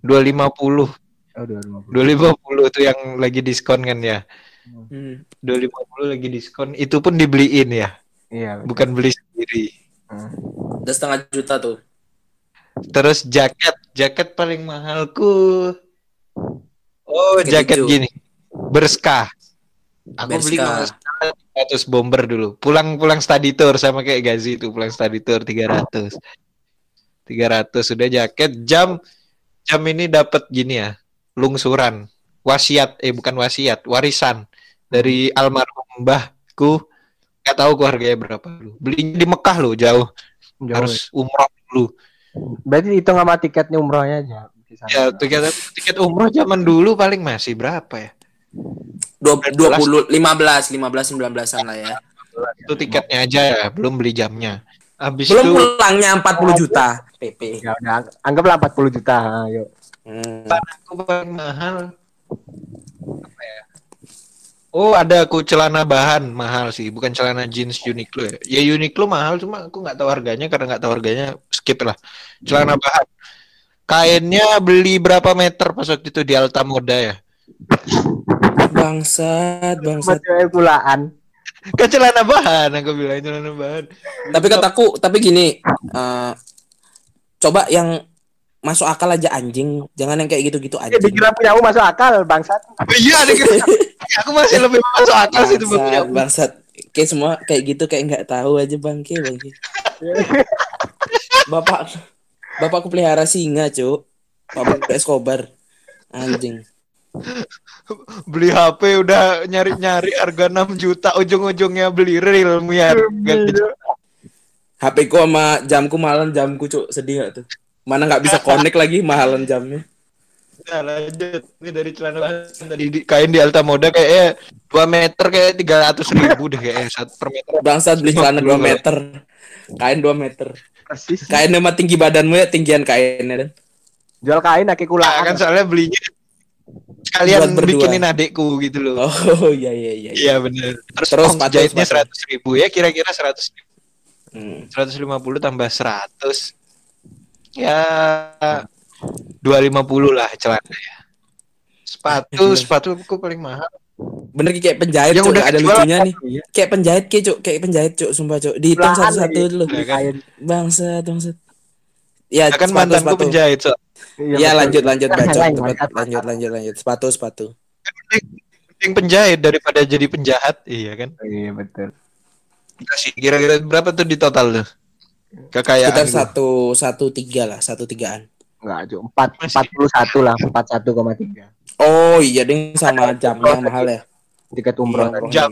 250. Oh, 250. 250 itu yang lagi diskon kan ya. Hmm. 250 lagi diskon. Itu pun dibeliin ya, Iya. betul. bukan beli sendiri. Hmm. Udah setengah juta tuh. Terus jaket, jaket paling mahalku. Oh, Jaket jaket hijau. gini. Berska. Aku beli Berska. 100 bomber dulu. Pulang-pulang study tour sama kayak Gazi itu pulang study tour 300. 300 sudah jaket, jam jam ini dapat gini ya. Lungsuran. Wasiat eh bukan wasiat, warisan dari almarhum mbahku. Gak tahu ku harganya berapa dulu. Belinya di Mekah loh, jauh. Jauh. Harus umroh dulu. Berarti hitung sama tiketnya umrohnya aja. Ya, tiket tiket umroh zaman dulu paling masih berapa ya? Dua puluh lima belas lima belas sembilan belasan lah ya. Itu tiketnya aja ya, belum beli jamnya. Habis Belum itu pulangnya 40 juta PP. Ya udah anggaplah 40 juta. Ayo. Hmm. aku paling mahal apa ya? Oh, ada aku celana bahan mahal sih, bukan celana jeans Uniqlo ya. Ya Uniqlo mahal cuma aku nggak tahu harganya karena nggak tahu harganya skip lah. Celana bahan. Kainnya beli berapa meter pas waktu itu di Alta Moda ya? Bangsat, bangsat. pulaan. Kan celana bahan aku bilang celana bahan. Tapi kataku, tapi gini, eh, coba yang masuk akal aja anjing, jangan yang kayak gitu-gitu Ya anjing. dikira punya aku masuk akal bangsat. Iya, dikira. aku masih lebih masuk akal sih itu Bangsat, bangsat. Kayak semua kayak gitu kayak nggak tahu aja bangke bangke. Bapak, bapakku pelihara singa cuk. Pak Escobar, anjing. beli HP udah nyari-nyari harga 6 juta ujung-ujungnya beli real ya HP ku sama jamku mahalan jamku cuk sedih gak tuh? Mana nggak bisa connect lagi mahalan jamnya. Nah, lanjut ini dari celana bahan tadi di, kain di Alta Moda kayaknya 2 meter kayak 300 ribu deh kayaknya satu per meter Bangsat beli celana 2 meter. Kain 2 meter. Persis. Kain sama tinggi badanmu ya tinggian kainnya kan. Jual kain akik nah, kulaan. kan soalnya belinya berdua. bikinin adekku gitu loh Oh iya iya iya. iya bener terus, Terus sepatu, jahitnya seratus ribu ya kira-kira seratus Hmm. 150 tambah 100 ya 250 lah celana ya sepatu sepatu aku paling mahal Bener kayak penjahit Yang cuk, udah ada lucunya nih. Iya. Kayak penjahit Ki, cuk, kayak penjahit cuk, sumpah cuk. Dihitung Belahan satu-satu dulu. Ya kan? Kain. Bangsat, bangsat. Ya, Ya kan sepatu, mantanku sepatu. penjahit so. Iya, Ya lanjut lanjut Cepet, mantap, lanjut lanjut lanjut sepatu sepatu Mending penjahit daripada jadi penjahat iya kan Iya betul. kasih kira-kira berapa tuh di total tuh kekayaan sekitar satu satu tiga lah satu tigaan Enggak, Cuk. Empat Masih. empat puluh satu lah, empat satu koma tiga. oh iya ding sama jamnya yang mahal ya Tiket umroh. Iya, jam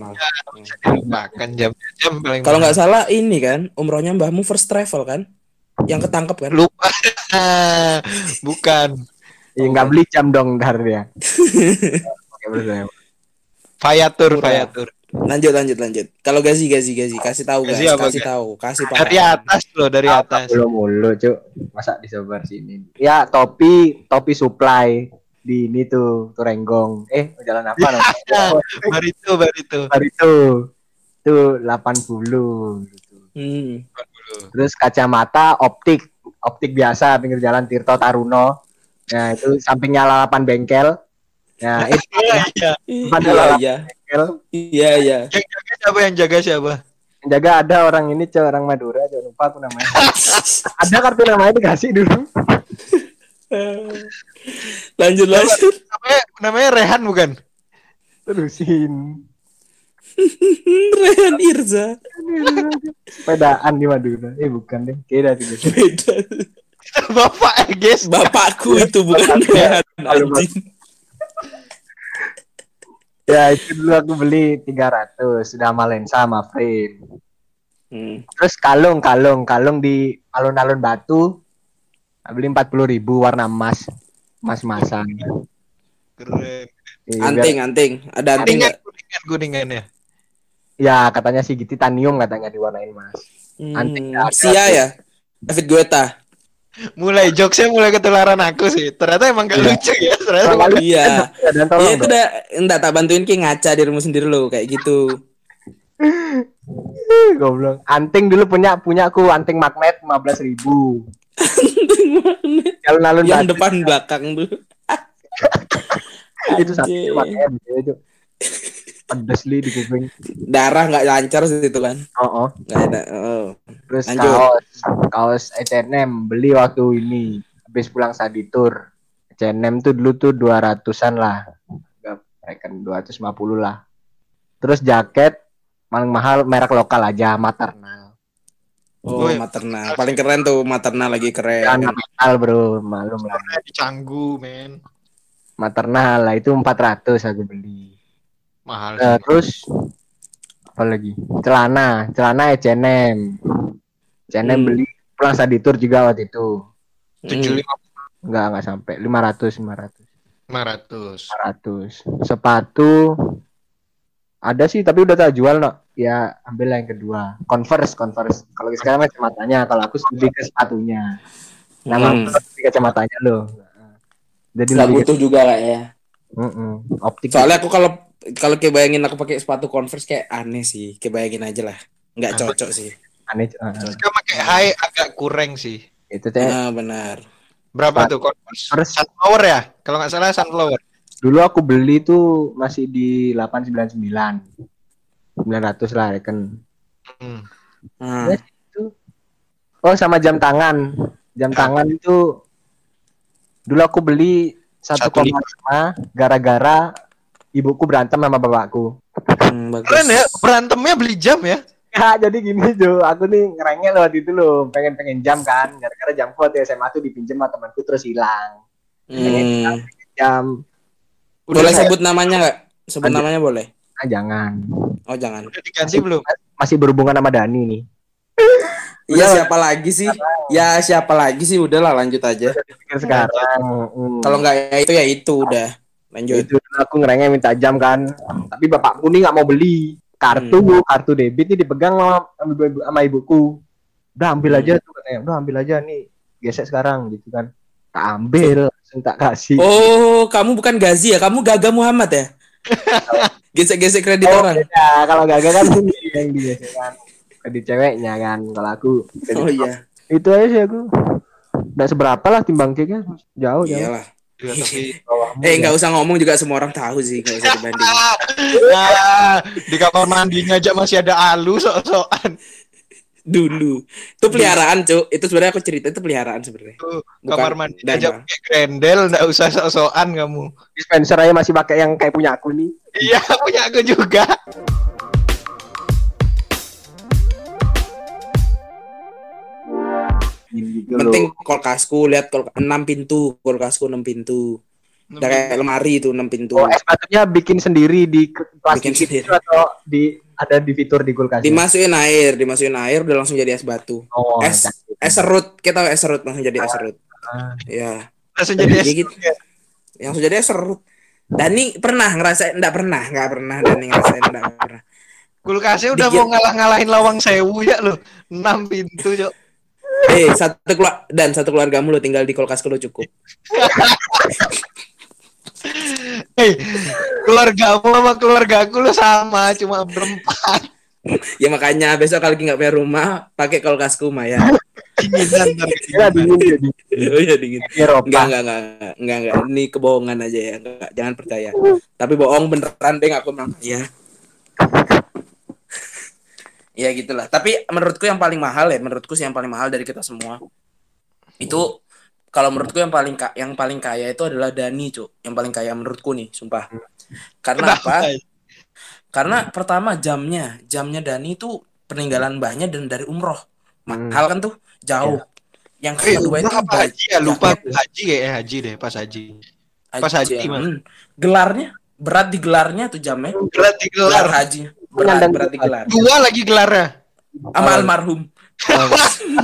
dilupakan jam jam paling kalau nggak salah ini kan umrohnya mbahmu first travel kan yang ketangkep kan lupa bukan Iya nggak beli jam dong dar dia. Oke betul. Fayatur. Fayatur lanjut lanjut lanjut kalau gazi gazi gazi kasih tahu guys Gazi apa, kasih tahu kasih dari paham. atas loh dari atas Belum mulu, Cuk. Masa disebar sini. Ya, topi, topi supply di ini tuh, Turenggong. Eh, jalan apa namanya? barito barito Baru itu. Itu 80 gitu. Hmm. Terus kacamata optik, optik biasa pinggir jalan Tirto Taruno. Nah, itu sampingnya lalapan bengkel. Nah, itu iya iya Pada iya lalap. iya bengkel. iya iya yang jaga siapa yang jaga siapa Yang jaga ada orang ini, Cuk, orang Madura, jangan lupa aku namanya. ada kartu namanya dikasih dulu. lanjut lanjut namanya namanya Rehan bukan Terusin. Rehan Irza Sepedaan di Madura. Eh, bukan deh. Kira sih. guys. beda bapak eh guys bapakku itu bukan Rehan anjing Ya, itu dulu aku beli 300 sudah sama lensa sama frame. Hmm. Terus kalung, kalung, kalung di alun-alun batu. Beli 40 ribu warna emas. Emas-emasan. keren Iya, anting anting ada anting kuningan nggak kuningan kuningan ya Ya, katanya sih gitu titanium katanya diwarnain emas. Anting Hmm, ada. Sia ya David Guetta mulai jokesnya mulai ketularan aku sih ternyata emang gak Iya. lucu ya ternyata Kalau iya Ya, tolong Iya itu dong. udah enggak tak bantuin ki ngaca dirimu sendiri lo kayak gitu. Goblok. Anting dulu punya punya aku anting magnet 15 ribu. Alun-alun Yang batu. depan belakang tuh. itu satu pakai itu. Pedes li di kuping. Darah nggak lancar sih itu kan. Oh, oh. Nggak ada. Oh. Terus Lanjut. kaos, kaos H&M beli waktu ini habis pulang saditur. H&M tuh dulu tuh 200-an lah. Enggak, reckon 250 lah. Terus jaket paling mahal merek lokal aja, maternal. Oh, Oh, maternal. Paling keren tuh maternal lagi keren. Kan kapital, Bro, malum lah. Canggu, men. Maternal lah itu 400 aku beli. Mahal Eh, sih. terus apa lagi? Celana, celana H&M. H&M Hmm. beli pulang saditur juga waktu itu. Tujuh Hmm. lima Enggak, enggak sampai 500, 500. lima ratus. 500. Sepatu ada sih tapi udah tak jual no. Ya ambil yang kedua. Converse, Converse. Kalau sekarang kacamatanya, kalau aku lebih ke sepatunya. Nama Hmm. aku lebih kacamatanya loh. Jadi Nggak butuh juga lah ya. Mm-mm. optik. Soalnya aku kalau kalau kayak bayangin aku pakai sepatu Converse kayak aneh sih. Kayak bayangin aja lah. Nggak cocok sih. aneh. uh, Jika pakai high agak kurang sih. itu teh Nah, benar. Berapa tuh Converse? Sunflower ya? Kalau nggak salah Sunflower. Dulu aku beli tuh masih di 899. 900 lah reckon. Hmm. Nah, Oh sama jam tangan. Jam tangan itu dulu aku beli 1,5 gara-gara ibuku berantem sama bapakku. hmm, bagus. Keren ya, berantemnya beli jam ya. Ya jadi gini Jo, aku nih ngerengek loh waktu itu loh, pengen pengen jam kan, gara-gara jamku waktu SMA tuh dipinjem sama temanku terus hilang. Hmm. Jam, Boleh saya- sebut namanya nggak? Sebut Ada. namanya boleh. ah jangan. Oh jangan. Udah diganti belum? Masih berhubungan sama Dani nih. Iya siapa lagi sih? Ya siapa lagi sih? Udahlah lanjut aja. Sekarang. Kalau nggak ya itu ya itu udah. Lanjut. itu aku ngerengek minta jam kan, tapi bapakku nih nggak mau beli kartu, Hmm. kartu debit nih dipegang sama, sama, ibu- sama ibuku. Udah ambil Hmm. aja tuh katanya, udah ambil aja nih, gesek sekarang gitu kan. Tak ambil, langsung tak kasih. Oh, kamu bukan Gazi ya? Kamu Gaga Muhammad ya? Gesek-gesek kredit Oh, orang. beda. kalau gagal kan ini yang digesek kan. Di ceweknya kan, kalau aku. Oh iya. Itu aja sih aku. Nggak seberapa lah timbang keknya, jauh jauh. Iyalah. Iya, tapi Bawahmu, Eh ya. nggak usah ngomong juga semua orang tahu sih, nggak usah dibanding. ah, di kamar mandinya aja masih ada alu sok-sokan. Dulu. Itu peliharaan, Cuk. Itu sebenarnya aku cerita itu peliharaan sebenarnya. Kamar mandi aja pakai grendel, nggak usah sok-sokan kamu. dispenser aja masih pakai yang kayak punya aku nih. Iya, punya aku juga. Gitu Penting loh. kulkasku lihat kulkas 6 pintu, kulkasku 6 pintu. Udah kayak lemari itu 6 pintu. Oh, es batunya bikin sendiri di ke- plastik Bikin sendiri. atau di ada di fitur di kulkas. Dimasukin air, dimasukin air udah langsung jadi es batu. Oh, es jangan. es serut, kita es serut langsung jadi es serut. Ah. Ya, Langsung jadi es. Iya gitu. langsung jadi es serut. Dani pernah ngerasain enggak pernah, enggak pernah Dani ngerasain enggak pernah. Kulkasnya udah Dikit. mau ngalah-ngalahin lawang sewu ya lo. 6 pintu, Cok. Eh, satu keluar dan satu keluargamu lo tinggal di kulkas lo cukup. Hei, keluargamu sama keluargaku lo sama, cuma berempat. Ya makanya besok kalau lagi nggak punya rumah, pakai kulkasku Maya. Dinginan Ya, kedinginan. dingin ya, dingin. oh iya dingin. Eropa. Enggak, enggak, enggak, enggak, enggak, enggak. Ini kebohongan aja ya. Enggak, jangan percaya. Tapi bohong beneran deh aku bilang. Ya. Ya gitulah. Tapi menurutku yang paling mahal ya, menurutku sih yang paling mahal dari kita semua. Itu kalau menurutku yang paling yang paling kaya itu adalah Dani, Cuk. Yang paling kaya menurutku nih, sumpah. Karena apa? Karena pertama jamnya, jamnya Dani itu peninggalan mbahnya dan dari umroh. Mahal kan tuh, jauh. Yang Eh, kedua itu apa haji ya? Lupa haji kayaknya haji deh, pas haji. Pas haji Aja. gimana? Hmm. Gelarnya berat di gelarnya tuh jamnya. Gelar di Gelar gelar. haji. Berat di gelar. Dua lagi gelarnya. Sama almarhum.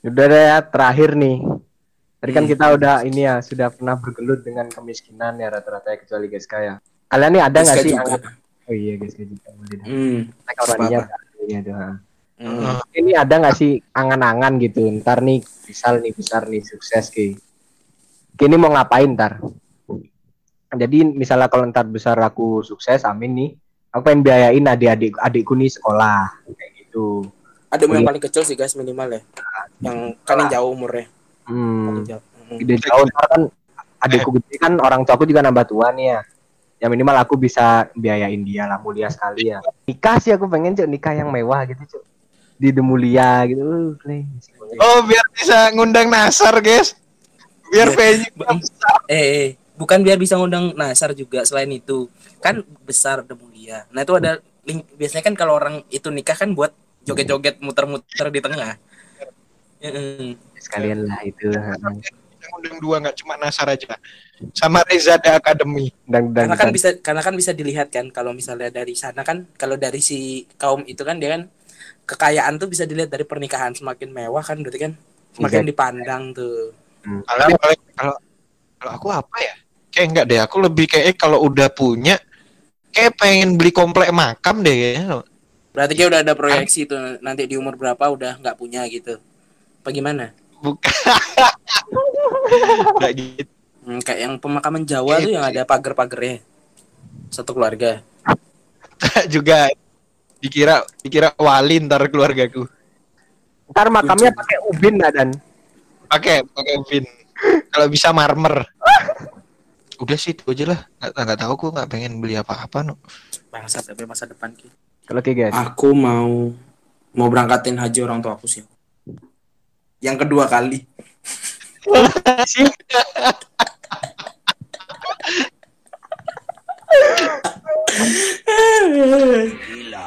Udah deh ya, terakhir nih. Tadi kan Hmm. kita udah ini ya, sudah pernah bergelut dengan kemiskinan ya rata-rata ya, kecuali guys kaya. Kalian nih ada nggak sih? juga. Oh iya guys juga boleh. dah. Hmm. Iya, tuh, ha. Hmm. Ini ada nggak sih angan-angan gitu? Ntar nih misal nih besar nih sukses ki. Kini mau ngapain ntar? Jadi misalnya kalau ntar besar aku sukses, amin nih. Aku pengen biayain adik-adik adikku nih sekolah kayak gitu. Ada yang paling kecil sih guys minimal ya. Yang kan yang jauh umurnya. Hmm. Jauh. Hmm. Gede jauh ntar kan adikku gede kan orang tuaku juga nambah tua nih ya. ya minimal aku bisa biayain dia lah mulia sekali ya nikah sih aku pengen cok nikah yang mewah gitu cok di The Mulia gitu uh. Oh, biar bisa ngundang Nasar, guys. Biar Iya. venue Eh, eh, bukan biar bisa ngundang Nasar juga selain itu. Kan besar udah mulia. Nah, itu ada link biasanya kan kalau orang itu nikah kan buat joget-joget muter-muter di tengah. Heeh. sekalian lah itu Kita ngundang dua nggak cuma Nasar aja. Sama Reza The Academy. dan dan Karena kan bisa karena kan bisa dilihat kan kalau misalnya dari sana kan kalau dari si kaum itu kan dia kan kekayaan tuh bisa dilihat dari pernikahan semakin mewah kan berarti kan semakin Iya. dipandang tuh. Kalau kalau kalau aku apa ya? Kayak enggak deh. Aku lebih kayak kalau udah punya kayak pengen beli komplek makam deh kayaknya. Berarti kayak udah ada proyeksi tuh nanti di umur berapa udah nggak punya gitu. Apa gimana? Bukan. Enggak gitu. Hmm, kayak yang pemakaman Jawa tuh yang ada pagar-pagarnya. Satu keluarga. juga dikira dikira wali ntar keluargaku. ntar makamnya pakai ubin lah dan pakai pakai Vin. Kalau bisa marmer. Udah sih itu aja lah. Nggak, nggak tahu. Aku nggak pengen beli apa-apa no Masa tapi masa depan ki. Kalau ki guys. Aku mau mau berangkatin haji orang tua aku sih. Yang kedua kali. Sih Gila.